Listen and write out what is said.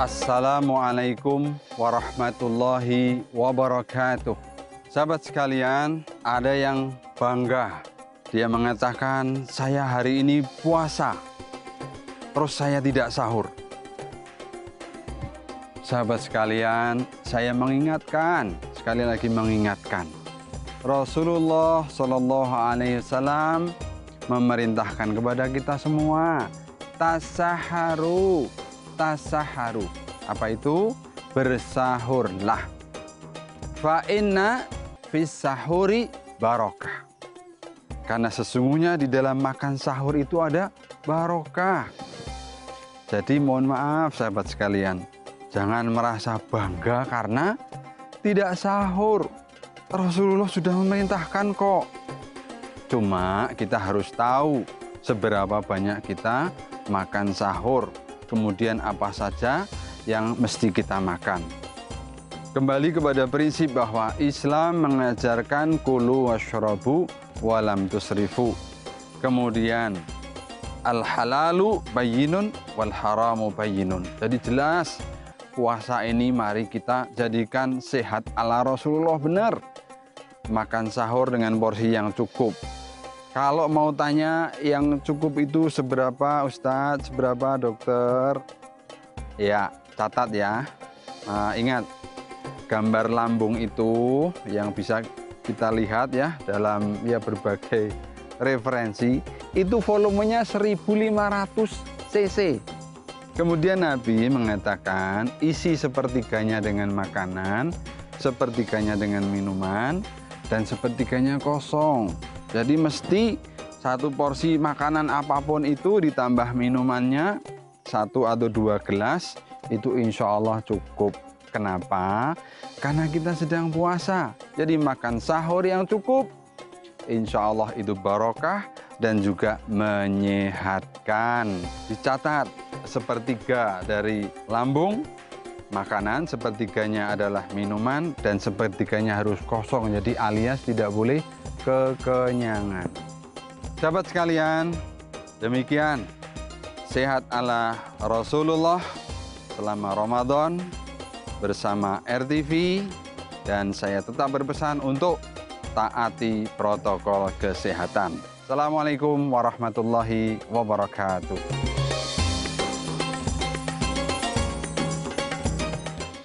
Assalamualaikum warahmatullahi wabarakatuh. Sahabat sekalian, ada yang bangga. Dia mengatakan, "Saya hari ini puasa, terus saya tidak sahur." Sahabat sekalian, saya mengingatkan, sekali lagi mengingatkan. Rasulullah Wasallam memerintahkan kepada kita semua, tasaharu, tasaharu. Apa itu? Bersahurlah. Fa inna fis sahuri barokah. Karena sesungguhnya di dalam makan sahur itu ada barokah. Jadi mohon maaf sahabat sekalian, jangan merasa bangga karena tidak sahur. Rasulullah sudah memerintahkan kok. Cuma kita harus tahu seberapa banyak kita makan sahur. Kemudian apa saja yang mesti kita makan. Kembali kepada prinsip bahwa Islam mengajarkan kulu washrabu walam tusrifu. Kemudian al halalu bayinun wal haramu bayinun. Jadi jelas puasa ini mari kita jadikan sehat ala Rasulullah benar. Makan sahur dengan porsi yang cukup. Kalau mau tanya yang cukup itu seberapa Ustadz, seberapa dokter? Ya, catat ya. Nah, ingat, gambar lambung itu yang bisa kita lihat ya dalam ya berbagai referensi itu volumenya 1500 cc. Kemudian Nabi mengatakan isi sepertiganya dengan makanan, sepertiganya dengan minuman, dan sepertiganya kosong. Jadi mesti satu porsi makanan apa pun itu ditambah minumannya satu atau dua gelas itu insya Allah cukup. Kenapa? Karena kita sedang puasa. Jadi makan sahur yang cukup. Insya Allah itu barokah dan juga menyehatkan. Dicatat sepertiga dari lambung makanan, sepertiganya adalah minuman dan sepertiganya harus kosong. Jadi alias tidak boleh kekenyangan. Sahabat sekalian, demikian sehat ala Rasulullah selama Ramadan bersama RTV dan saya tetap berpesan untuk taati protokol kesehatan. Assalamualaikum warahmatullahi wabarakatuh.